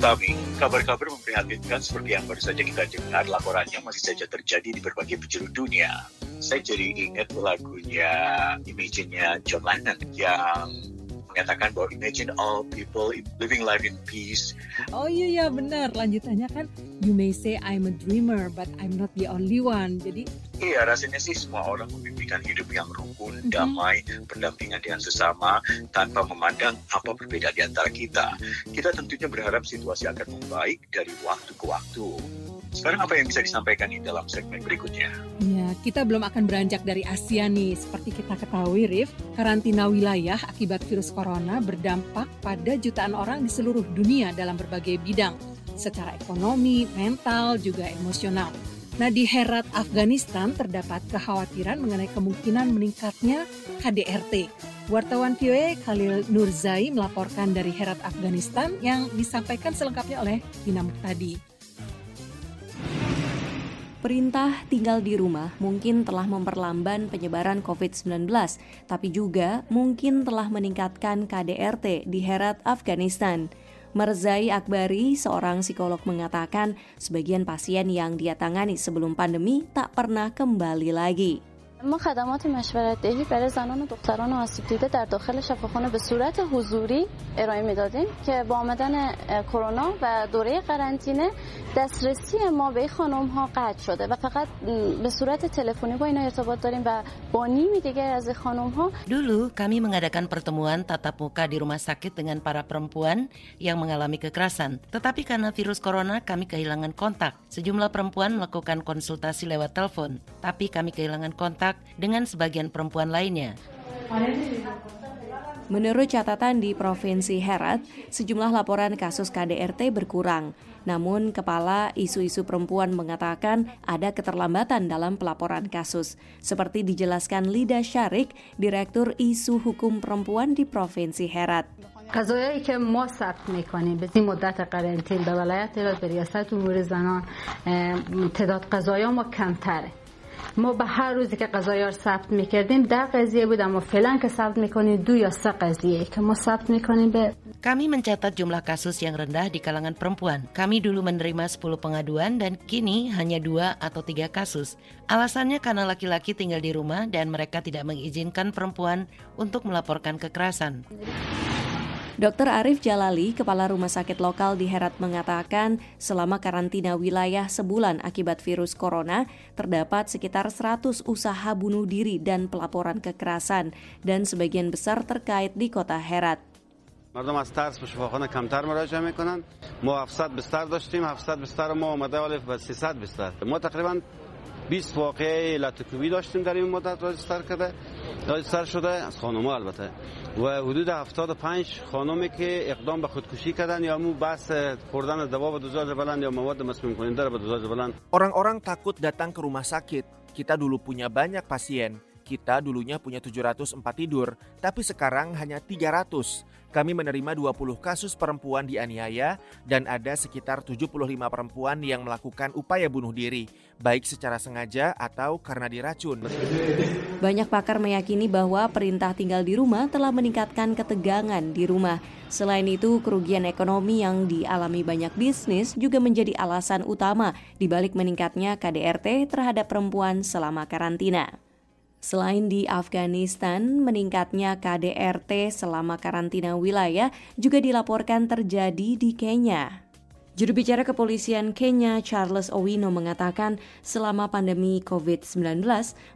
Utami, kabar-kabar memprihatinkan seperti yang baru saja kita dengar laporannya masih saja terjadi di berbagai penjuru dunia. Saya jadi ingat lagunya Imagine-nya John Lennon yang mengatakan bahwa imagine all people living life in peace. Oh iya iya benar. Lanjutannya kan you may say I'm a dreamer but I'm not the only one. Jadi Iya, rasanya sih semua orang memimpikan hidup yang rukun, mm -hmm. damai, berdampingan dengan sesama, tanpa memandang apa perbedaan di antara kita. Kita tentunya berharap situasi akan membaik dari waktu ke waktu. Sekarang apa yang bisa disampaikan di dalam segmen berikutnya? Ya, kita belum akan beranjak dari Asia nih. Seperti kita ketahui, Rif, karantina wilayah akibat virus corona berdampak pada jutaan orang di seluruh dunia dalam berbagai bidang, secara ekonomi, mental, juga emosional. Nah, di Herat, Afghanistan terdapat kekhawatiran mengenai kemungkinan meningkatnya KDRT. Wartawan VOA Khalil Nurzai melaporkan dari Herat, Afghanistan yang disampaikan selengkapnya oleh Tina Muktadi. Perintah tinggal di rumah mungkin telah memperlamban penyebaran COVID-19, tapi juga mungkin telah meningkatkan KDRT di Herat, Afghanistan. Merzai Akbari, seorang psikolog mengatakan sebagian pasien yang dia tangani sebelum pandemi tak pernah kembali lagi. ما خدمات مشورت دهی برای زنان و دختران آسیب دیده در داخل شفاخانه به صورت حضوری ارائه می‌دادیم که با آمدن کرونا و دوره قرنطینه دسترسی ما به خانم ها قطع شده و فقط به صورت تلفنی با اینا ارتباط داریم و با نیمی دیگر از خانم ها Dulu kami mengadakan pertemuan tatap muka di rumah sakit dengan para perempuan yang mengalami kekerasan. Tetapi karena virus corona kami kehilangan kontak. Sejumlah perempuan melakukan konsultasi lewat telepon, tapi kami kehilangan kontak dengan sebagian perempuan lainnya. Menurut catatan di Provinsi Herat, sejumlah laporan kasus KDRT berkurang. Namun, Kepala Isu-Isu Perempuan mengatakan ada keterlambatan dalam pelaporan kasus. Seperti dijelaskan Lida Syarik, Direktur Isu Hukum Perempuan di Provinsi Herat. قضایایی که ما ثبت میکنیم به این مدت قرنطین به ولایت به ریاست امور زنان تعداد قضایا ما کمتره ما به هر روزی که قضایی رو ثبت میکردیم در قضیه بود اما فعلا که ثبت میکنیم دو یا سه قضیه که ما ثبت میکنیم به Kami mencatat jumlah kasus yang rendah di kalangan perempuan. Kami dulu menerima 10 pengaduan dan kini hanya dua atau tiga kasus. Alasannya karena laki-laki tinggal di rumah dan mereka tidak mengizinkan perempuan untuk melaporkan kekerasan. Dr. Arif Jalali, Kepala Rumah Sakit Lokal di Herat mengatakan selama karantina wilayah sebulan akibat virus corona, terdapat sekitar 100 usaha bunuh diri dan pelaporan kekerasan dan sebagian besar terkait di kota Herat. مردم از ترس به شفاخانه کمتر مراجعه میکنن ما 700 بستر داشتیم 700 بستر ما آمده ولی 300 بستر ما تقریبا 20 واقعه لاتوکوبی داشتیم در این مدت راجستر کرده سر شده از خانم البته. و حدود 75 خانومی که اقدام به خودکشی کردن یا مو بس خوردن از به دوزاج بلند یا مواد مسموم کننده به دوزاج بلند. Orang-orang takut datang ke rumah sakit. Kita dulu punya banyak pasien. Kita dulunya punya 704 tidur, tapi sekarang hanya 300. Kami menerima 20 kasus perempuan dianiaya dan ada sekitar 75 perempuan yang melakukan upaya bunuh diri, baik secara sengaja atau karena diracun. Banyak pakar meyakini bahwa perintah tinggal di rumah telah meningkatkan ketegangan di rumah. Selain itu, kerugian ekonomi yang dialami banyak bisnis juga menjadi alasan utama dibalik meningkatnya KDRT terhadap perempuan selama karantina. Selain di Afghanistan, meningkatnya KDRT selama karantina wilayah juga dilaporkan terjadi di Kenya. Juru bicara kepolisian Kenya, Charles Owino mengatakan selama pandemi COVID-19,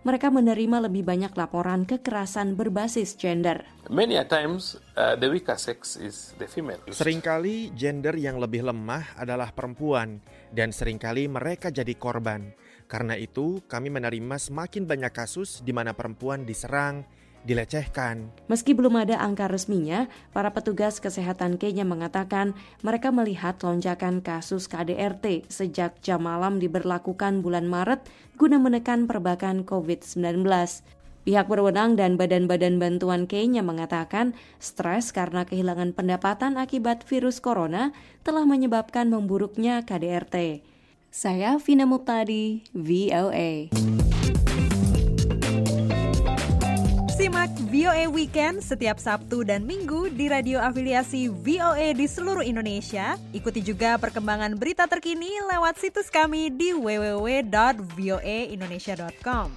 mereka menerima lebih banyak laporan kekerasan berbasis gender. Many a times uh, the weaker sex is the female. Seringkali gender yang lebih lemah adalah perempuan dan sering kali mereka jadi korban. Karena itu, kami menerima semakin banyak kasus di mana perempuan diserang, dilecehkan. Meski belum ada angka resminya, para petugas kesehatan Kenya mengatakan mereka melihat lonjakan kasus KDRT sejak jam malam diberlakukan bulan Maret guna menekan perbakan COVID-19. Pihak berwenang dan badan-badan bantuan Kenya mengatakan stres karena kehilangan pendapatan akibat virus corona telah menyebabkan memburuknya KDRT. Saya Vina Muptadi, VOA. Simak VOA Weekend setiap Sabtu dan Minggu di radio afiliasi VOA di seluruh Indonesia. Ikuti juga perkembangan berita terkini lewat situs kami di www.voaindonesia.com.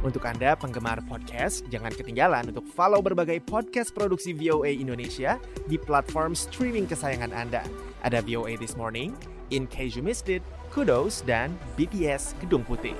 Untuk Anda penggemar podcast, jangan ketinggalan untuk follow berbagai podcast produksi VOA Indonesia di platform streaming kesayangan Anda. Ada VOA This Morning, In Case You Missed It, Kudos, dan BTS Gedung Putih.